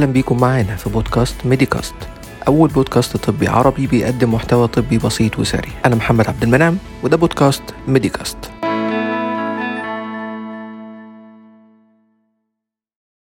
أهلا بيكم معانا في بودكاست ميديكاست. أول بودكاست طبي عربي بيقدم محتوى طبي بسيط وسريع. أنا محمد عبد المنعم وده بودكاست ميديكاست.